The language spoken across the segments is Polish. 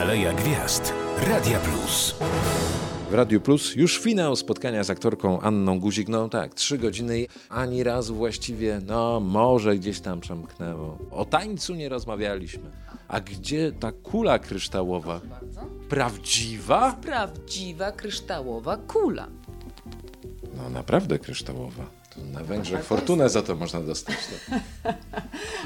Aleja Gwiazd. Radia Plus. W Radiu Plus już finał spotkania z aktorką Anną Guzik. No tak, trzy godziny, ani razu właściwie, no może gdzieś tam przemknęło. O tańcu nie rozmawialiśmy. A gdzie ta kula kryształowa? Prawdziwa? Prawdziwa kryształowa kula. No naprawdę kryształowa. To na Węgrzech fortunę za to można dostać.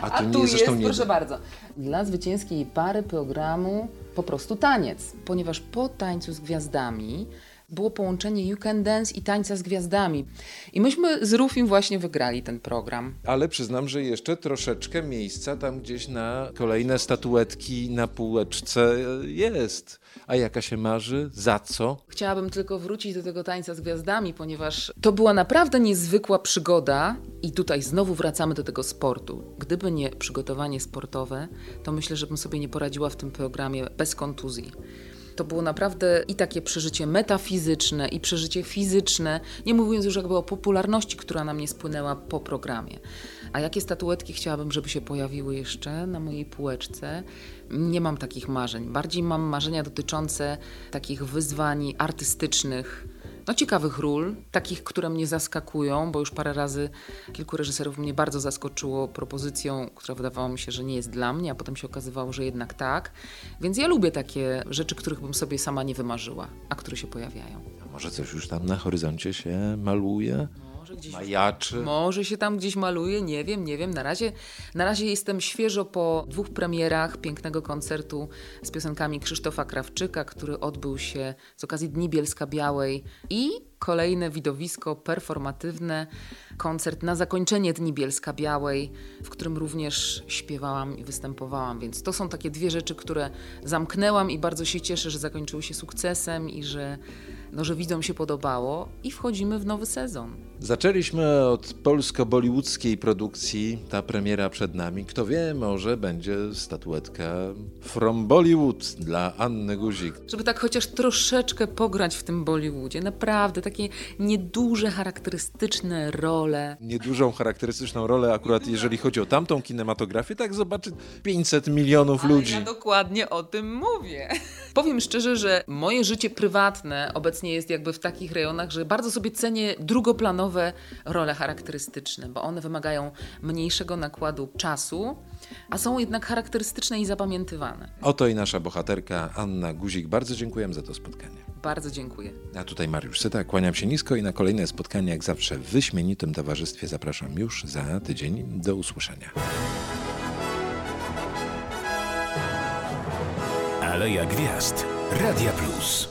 A to tu jest, nie- proszę bardzo, dla zwycięskiej pary programu po prostu taniec, ponieważ po tańcu z gwiazdami było połączenie You Can Dance i tańca z gwiazdami. I myśmy z Rufim właśnie wygrali ten program. Ale przyznam, że jeszcze troszeczkę miejsca tam gdzieś na kolejne statuetki na półeczce jest. A jaka się marzy? Za co? Chciałabym tylko wrócić do tego tańca z gwiazdami, ponieważ to była naprawdę niezwykła przygoda i tutaj znowu wracamy do tego sportu. Gdyby nie przygotowanie sportowe, to myślę, że bym sobie nie poradziła w tym programie bez kontuzji. To było naprawdę i takie przeżycie metafizyczne, i przeżycie fizyczne, nie mówiąc już jakby o popularności, która na mnie spłynęła po programie. A jakie statuetki chciałabym, żeby się pojawiły jeszcze na mojej półeczce? Nie mam takich marzeń. Bardziej mam marzenia dotyczące takich wyzwań artystycznych, no ciekawych ról, takich, które mnie zaskakują, bo już parę razy kilku reżyserów mnie bardzo zaskoczyło propozycją, która wydawało mi się, że nie jest dla mnie, a potem się okazywało, że jednak tak. Więc ja lubię takie rzeczy, których bym sobie sama nie wymarzyła, a które się pojawiają. A może coś już tam na horyzoncie się maluje? Może gdzieś Majaczy? Może się tam gdzieś maluje, nie wiem, nie wiem. Na razie, na razie jestem świeżo po dwóch premierach pięknego koncertu z piosenkami Krzysztofa Krawczyka, który odbył się z okazji Dni Bielska Białej i kolejne widowisko performatywne, koncert na zakończenie Dni Bielska Białej, w którym również śpiewałam i występowałam, więc to są takie dwie rzeczy, które zamknęłam i bardzo się cieszę, że zakończyły się sukcesem i że, no, że widzom się podobało i wchodzimy w nowy sezon. Zaczęliśmy od polsko-bollywoodzkiej produkcji, ta premiera przed nami. Kto wie, może będzie statuetka From Bollywood dla Anny Guzik. żeby tak chociaż troszeczkę pograć w tym Bollywoodzie. Naprawdę takie nieduże, charakterystyczne role. Niedużą, charakterystyczną rolę akurat jeżeli chodzi o tamtą kinematografię, tak zobaczy 500 milionów ludzi. Ja dokładnie o tym mówię. Powiem szczerze, że moje życie prywatne obecnie jest jakby w takich rejonach, że bardzo sobie cenię drugoplanowe role charakterystyczne, bo one wymagają mniejszego nakładu czasu, a są jednak charakterystyczne i zapamiętywane. Oto i nasza bohaterka Anna Guzik. Bardzo dziękuję za to spotkanie. Bardzo dziękuję. A tutaj Mariusz Syta, kłaniam się nisko i na kolejne spotkanie, jak zawsze w wyśmienitym towarzystwie zapraszam już za tydzień. Do usłyszenia. Aleja Gwiazd. Radia Plus.